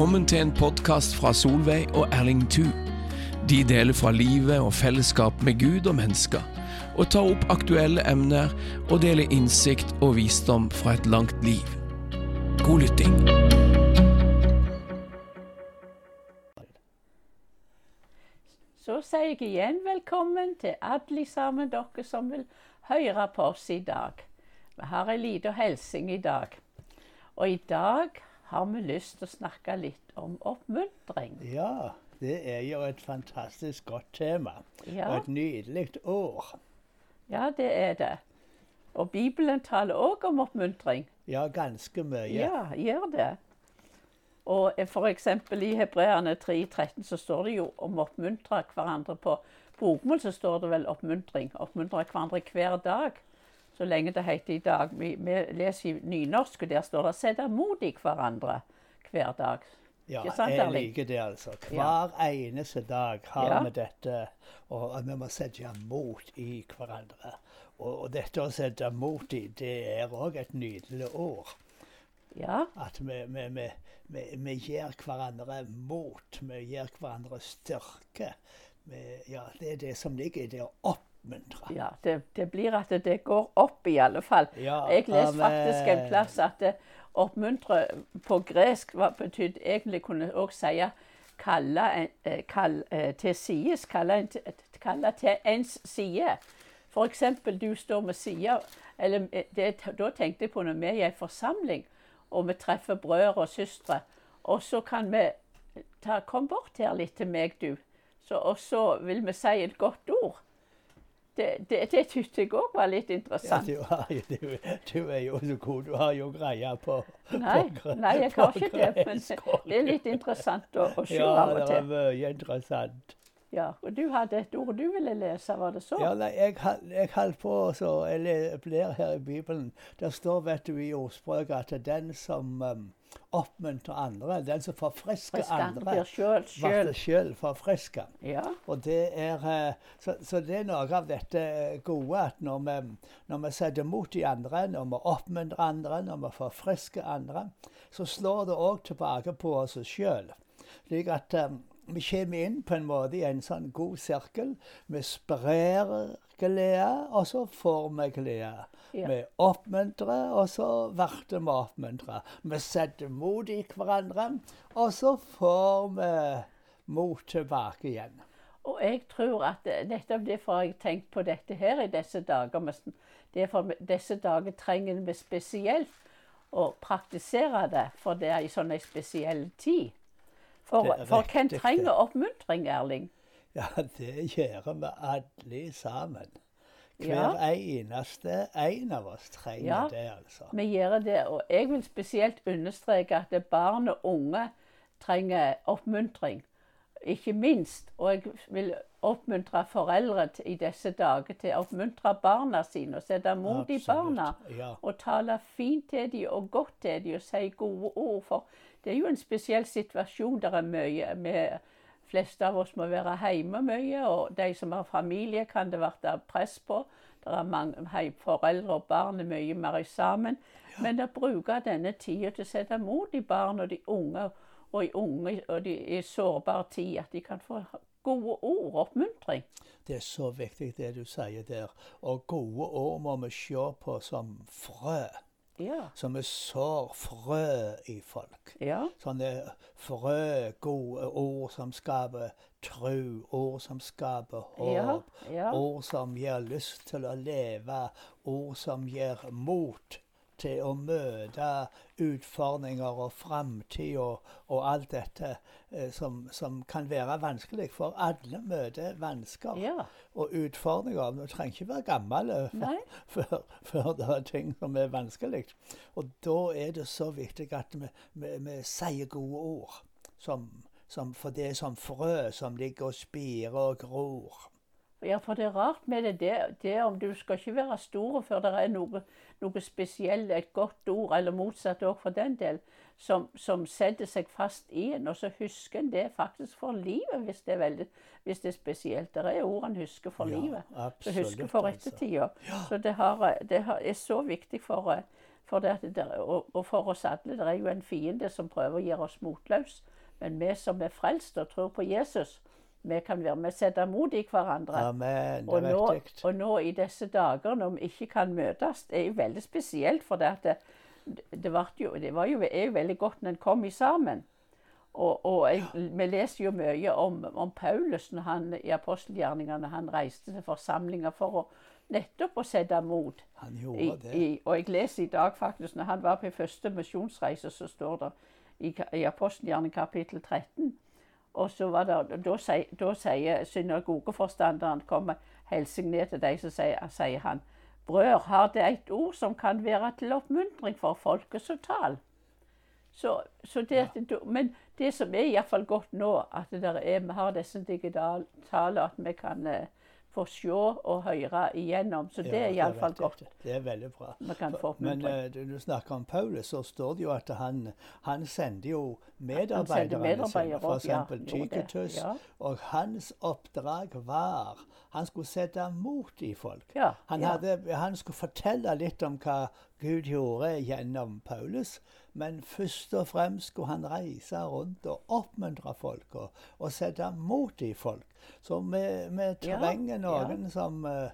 Velkommen til en podkast fra Solveig og Erling Thu. De deler fra livet og fellesskap med Gud og mennesker, og tar opp aktuelle emner og deler innsikt og visdom fra et langt liv. God lytting. Så sier jeg igjen velkommen til alle sammen dere som vil høre på oss i dag. Vi har en liten hilsen i dag. Og i dag har vi lyst til å snakke litt om oppmuntring. Ja, det er jo et fantastisk godt tema. Ja. Og et nydelig år. Ja, det er det. Og Bibelen taler òg om oppmuntring. Ja, ganske mye. Ja, gjør det. Og f.eks. i Hebreerne 3,13 så står det jo om å oppmuntre hverandre på bokmål så står det vel oppmuntring. Oppmuntre hverandre hver dag. Så lenge det heter i dag. Vi, vi leser i nynorsk, og der står det 'sette mot i hverandre hver dag'. Ja, sant, jeg liker det, altså. Hver eneste dag har Ja. vi dette, og vi må sette mot i hverandre. Og, og dette å sette mot i, det er òg et nydelig ord. Ja, At vi, vi, vi, vi, vi gir hverandre mot, vi gir hverandre styrke. Ja, det er det som ligger i det å oppmuntre. ja det, det blir at det, går opp, i alle fall. Ja, Jeg leste faktisk en plass at det oppmuntre på gresk var- betydde egentlig kunne også si kalle, eh, kall, eh, til sides, kalle, kalle til ens side. For eksempel du står med sida eller eh, det, Da tenkte jeg på når vi er i en forsamling og vi treffer brødre og søstre, og så kan vi ta, Kom bort her litt til meg, du. Så, og så vil vi si et godt ord. Det, det, det syntes jeg òg var litt Ja, interessant. du, har, jo- du, du er jo så god. Du har jo greie på Nei, på nei, jeg har ikke det. Men det er litt interessant å, å se Ja, av og det var mye interessant. Ja, og du hadde et ord du ville lese, var det så? Ja, nei, jeg, jeg holdt på så Jeg ler her i Bibelen. Der står vet du, i ordspråket at den som um, oppmuntrer andre, den som forfrisker Frisk andre blir sjøl, forfriska. Ja, Og det er, eh, så, så det er noe av dette gode at når vi, når vi setter mot de andre, når vi oppmuntrer andre, når vi forfrisker andre, så slår det òg tilbake på oss sjøl. Slik at eh, vi kommer inn på en måte i en sånn god sirkel. Vi sprer glede, og så får vi glede. Ja. Vi oppmuntrer, og så blir vi oppmuntra. Vi setter mot i hverandre, og så får vi mot tilbake igjen. og jeg tror at nettopp derfor har jeg tenkt på dette her i disse dager. Derfor disse dager trenger vi spesielt å praktisere det, for det er i sånn spesiell tid. For, for hvem trenger oppmuntring, Erling? Ja, det gjør vi alle sammen. Ja. Hver eneste en av oss trenger Ja. det, altså. Vi gjør det, og jeg vil spesielt understreke at barn og unge trenger oppmuntring. Ikke minst. Og jeg vil oppmuntre foreldre i disse dager til å oppmuntre barna sine og sette mot i barna. ja. Og tale fint til dem og godt til dem og si gode ord. For det er jo en spesiell situasjon. Der er mye med fleste av oss må være hjemme mye, og de som har familie, kan det bli press på. Det er mange hei, foreldre og barn er mye mer sammen. Men å bruke denne tida til å sette mot i barn og de unge, og i unge og de i sårbare tid, at de kan få gode ord og oppmuntring. Det er så viktig det du sier der. Og gode ord må vi se på som frø. Ja. Så vi sår frø i folk. Ja. Sånne frø, gode ord som skaper tro, ord som skaper håp, ja. ord som gir lyst til å leve, ord som gir mot til å møte utfordringer og framtid og, og alt dette eh, som, som kan være vanskelig. For alle møter vansker Ja. og utfordringer. Du trenger ikke være gammel eh, før, før det er ting som er vanskelig. Og da er det så viktig at vi, vi, vi sier gode ord. Som, som, for det er som frø som ligger og spirer og gror. Ja, for det er rart med det, det, det om du skal ikke være stor før det er noe, noe spesielt, et godt ord, eller motsatt òg for den del, som, som setter seg fast i en. Og så husker en det faktisk for livet, hvis det er, veldig, hvis det er spesielt. Det er ord en husker for Ja, livet. Så absolutt, husker for altså. Ja. Så det, har, det har, er så viktig for, For det, og, og for oss alle, det er jo en fiende som prøver å gjøre oss motløse. Men vi som er frelst og tror på Jesus, vi kan være med og sette mot i hverandre. Amen. Det Og er nå, viktig. og nå i disse dager når vi ikke kan møtes, det er jo veldig spesielt. For det, det, det, jo, det var jo, er jo veldig godt når en kom i sammen. Og, og jeg, vi leser jo mye om, om Paulus når han, i apostelgjerningene. Han reiste til forsamlinger for å nettopp å sette mot. Han gjorde det. i, og jeg leser i dag faktisk, når han var på første misjonsreise, så står det i, i apostelgjerning kapittel 13 og så var det, da, da sier synagogeforstanderen kommer hilsen ned til deg, så sier, sier han Brød, har det et ord som kan være til oppmuntring for folket som tal? Så, så det, at Men det som er iallfall godt nå, at det der er, vi har disse digitale at vi kan eh, få se og høre igjennom. Så det Ja, er iallfall godt. Det er veldig bra. Men eh, du, du snakker om Paulus, så står det jo at han, han sendte jo medarbeiderne sine, ja, f.eks. gjorde Tyketus. ja. Og hans oppdrag var Han skulle sette mot i folk. Ja, Han, ja. hadde, han skulle fortelle litt om hva Gud gjorde gjennom Paulus. Men først og fremst skulle han reise rundt og oppmuntre folk og, og sette mot i folk. Så vi, vi Ja, trenger noen som, eh,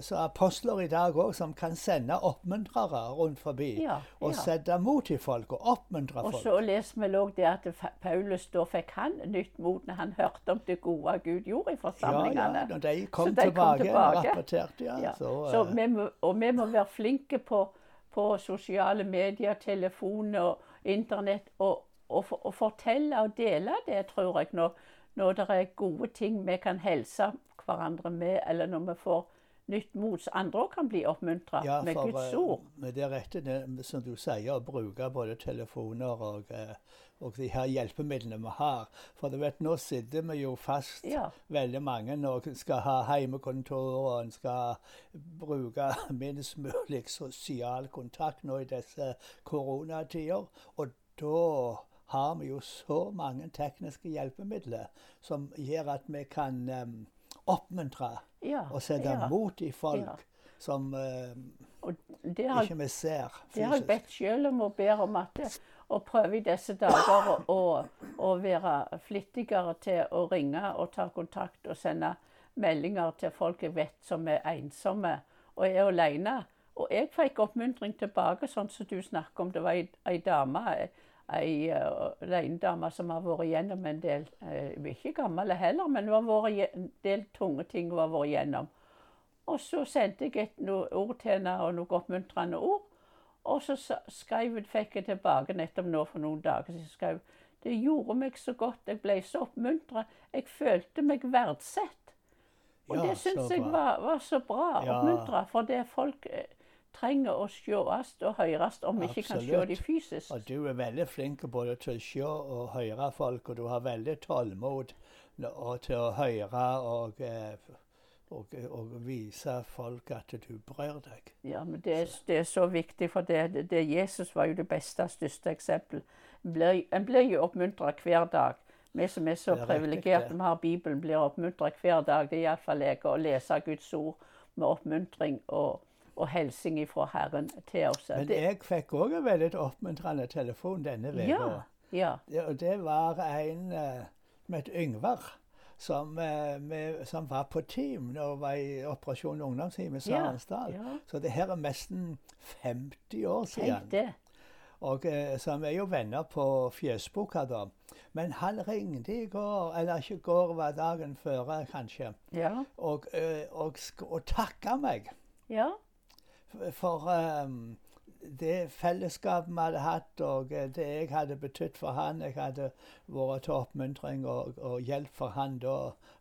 så apostler i dag òg, som kan sende oppmuntrere rundt forbi. Ja, Og ja. sette mot i folk og oppmuntre folk. Og så leser vi òg det at Paulus da fikk han nytt mot når han hørte om det gode Gud gjorde i forsamlingene. ja, når de kom Så de kom tilbake, tilbake. rapporterte, ja. Ja. Så, Så eh, vi må, og vi må være flinke på, på sosiale medier, telefon og internett, og, og, og fortelle og dele det, tror jeg, når, når det er gode ting vi kan helse hverandre med, eller når vi får nytt mot, så andre òg kan bli oppmuntra Ja, med Guds ord. Men det er det som du sier, å bruke både telefoner og, eh, og de her hjelpemidlene vi har. For du vet, nå sitter vi jo fast, Ja. veldig mange, og skal ha heimekontor, og en skal bruke minst mulig sosial kontakt nå i disse koronatider. Og da har vi jo så mange tekniske hjelpemidler som gjør at vi kan um, oppmuntre Ja, og sette ja. mot i folk Ja. som um, det har, ikke vi ser det har jeg bedt sjøl om og ber om at det, å prøve i disse dager å, å, være flittigere til å ringe og ta kontakt og sende meldinger til folk jeg vet som er ensomme og er alene. Og jeg fikk oppmuntring tilbake, sånn som du snakker om. Det var ei, ei dame, ei reindame dame som har vært igjennom en del eh, er ikke gammel heller, men hun har vært en del tunge ting hun har vært igjennom. Og så sendte jeg et noe ord til henne, og noen oppmuntrende ord. Og så skrev fikk jeg tilbake nettopp nå for noen dager siden. så skrev Det gjorde meg så godt, jeg ble så oppmuntra. Jeg følte meg verdsett. Og Ja, det syns jeg var, var så bra. Ja. Oppmuntra. For det folk eh, trenger å sees og høres om vi ikke kan se dem fysisk. Og du er veldig flink både til å se og høre folk, og du har veldig tålmod og til å høre og, eh, og, og vise folk at du bryr deg. Ja, men det, er- det er så viktig, for det, det, Jesus var jo det beste og største eksempel. En blir, jo oppmuntra hver dag. Vi som er så er privilegerte vi har Bibelen, blir oppmuntra hver dag. Det er iallfall jeg å lese Guds ord med oppmuntring og, og hilsing fra Herren til oss. Men jeg fikk òg en veldig oppmuntrende telefon denne uka. ja, ja, Det, og det var en med som het Yngvar, som, eh, med, som var på team når hun var i Operasjon Ungdomsteam i Sarensdal. ja. Så det her er nesten 50 år siden. det. Og eh, Så vi er jo venner på fjesboka, da. Men han ringte i går, eller ikke i går, var dagen før kanskje, Ja, og, og, og, og takka meg ja, for ehm, det fellesskapet vi hadde hatt, og eh, det jeg hadde betydd for han. Jeg hadde vært til oppmuntring og, og hjelp for han da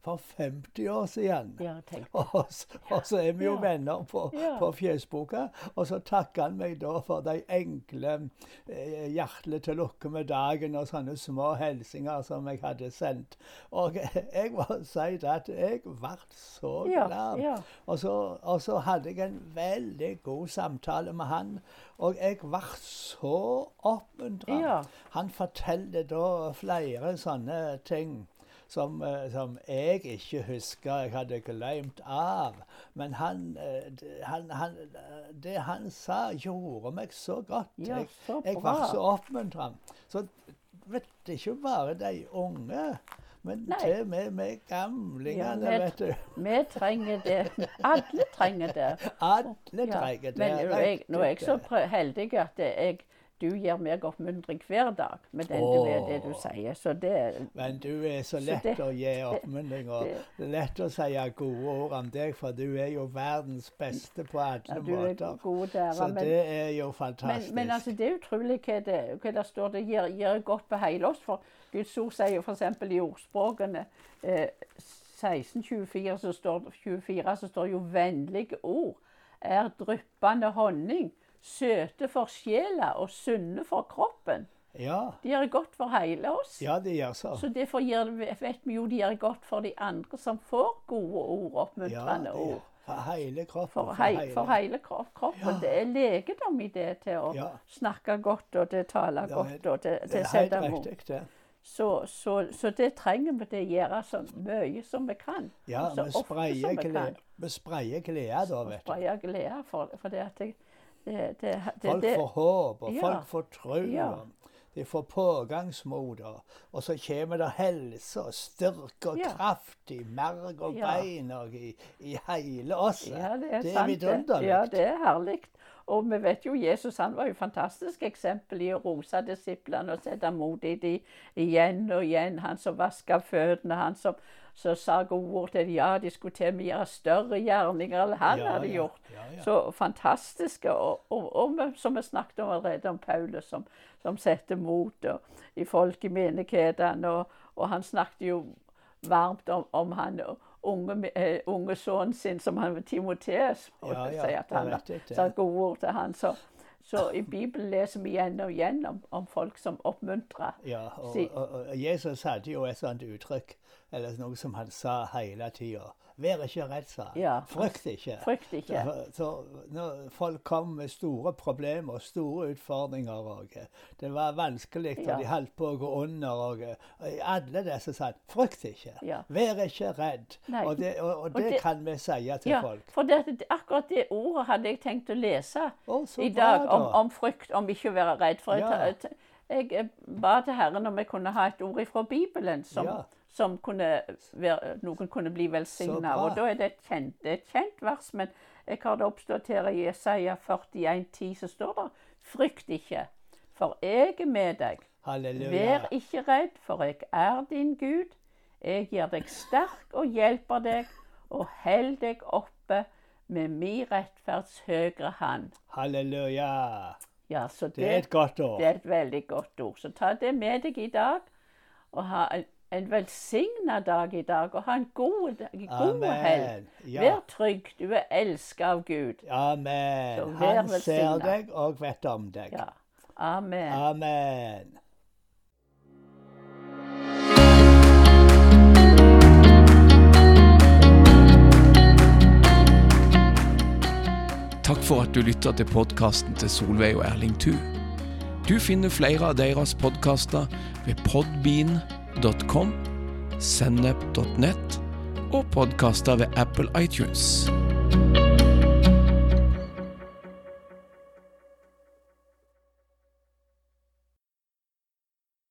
for 50 år siden. ja. Og, og så er vi jo Ja. venner på, Ja. på fjesboka. Og så takker han meg da for de enkle eh, hjertelig til lukke med dagen og sånne små hilsener som jeg hadde sendt. Og jeg må si at jeg ble så glad. Og så, og så hadde jeg en veldig god samtale med han, og jeg ble så oppmuntra. Ja. Han forteller da flere sånne ting som, eh, som jeg ikke husker jeg hadde glemt av. Men han, eh, han, han, det han sa, gjorde meg så godt. Ja, jeg, så jeg var bra. så oppmuntra. Så vet ikke bare de unge, men til med, med gamlingene, Ja, vet du. Vi trenger det. Alle trenger det. Alle trenger det. Men nå er jeg, nå er jeg så heldig at jeg, du gir meg oppmuntring hver dag med den du er, det du sier. Så det Men du er så Så lett det- å gi oppmuntring, og det- det lett å si gode ord om deg, for du er jo verdens beste på alle ja, er måter. der. Så Men, det er jo men, fantastisk. men altså, det er utrolig hva det, hva det står. Det gir, gir godt på hele oss. For Guds ord sier jo f.eks. i ordspråkene eh, 1624 så står, 24, så står jo 'vennlige ord er dryppende honning'. Søte for sjela og sunne for kroppen. ja, De gjør godt for hele oss. ja, det gjør så. Så derfor gjør, vet vi jo de gjør godt for de andre som får gode ord, oppmuntrende ja, ord. For hele kroppen. For, hei, for hele kro- kroppen. Ja. Det er legedom i det til å Ja. snakke godt og til å tale godt og til, Det til å er helt riktig, det. Så, så, så det trenger vi å gjøre så mye som vi kan. Ja, så vi sprayer glede, da, vet du. spraye glede for, for det at det, det, det, Folk får håp, og Ja. folk får tro. Ja. De får pågangsmot, og, så kommer det helse og styrke og Ja. kraft i merg og bein og i, i hele oss. Ja, det er, det er vidunderlig. Ja, det er herlig. Og vi vet jo Jesus han var jo et fantastisk eksempel i å rose disiplene og sette mot i de igjen og igjen. Han som vaska føttene, han som, så sa gode ord til dem. Ja, de skulle til og med gjøre større gjerninger enn han Ja, hadde gjort. ja, ja. Så fantastiske. Og, og, og som vi snakket om allerede, om Paulus som, som setter mot og, i folk i menighetene. Og, og han snakket jo varmt om, om han og unge, eh, unge sønnen sin, som han Timoteus. Ja, ja, at han sagt gode ord til han. Så, så i Bibelen leser vi igjen og igjen om, om folk som oppmuntrer. Ja, og, og, og Jesus hadde jo et sånt uttrykk, eller noe som han sa hele tida. Vær ikke redd, sa han. Ja. Frykt ikke. Frykt ikke. Så, når folk kom med store problemer og store utfordringer og Det var vanskelig, og Ja. de holdt på å gå under. Og, og alle disse sa frykt ikke. Ja. Vær ikke redd. Nei. Og det, og, og det, det- kan vi si til Ja, folk. for det, akkurat det ordet hadde jeg tenkt å lese Å, i dag, om, da. om frykt, om ikke å være redd. For jeg, jeg, ba til Herren om jeg kunne ha et ord ifra Bibelen som. Som kunne være, noen kunne bli velsigna Og da er det et kjent, det er et kjent vers, men jeg har det oppstått her i Jesaja 41,10, så står det Frykt ikke, for jeg er med deg. Halleluja. Vær ikke redd, for jeg er din Gud. Jeg gjør deg sterk og hjelper deg, og held deg oppe med min rettferds høyre hand. Halleluja. Ja, så det, Det er et godt ord. det er et veldig godt ord. Så ta det med deg i dag, og ha en, en velsigna dag i dag, og ha en god, dag- god helg. Ja. Vær trygg, du er elsket av Gud. Amen. vær Han ser deg og vet om deg. Ja. Amen. Amen. Takk for at du lytter til podkasten til Solveig og Erling Thu. Du finner flere av deres podkaster ved podbean.com, sennep.net og podkaster ved Apple iTunes.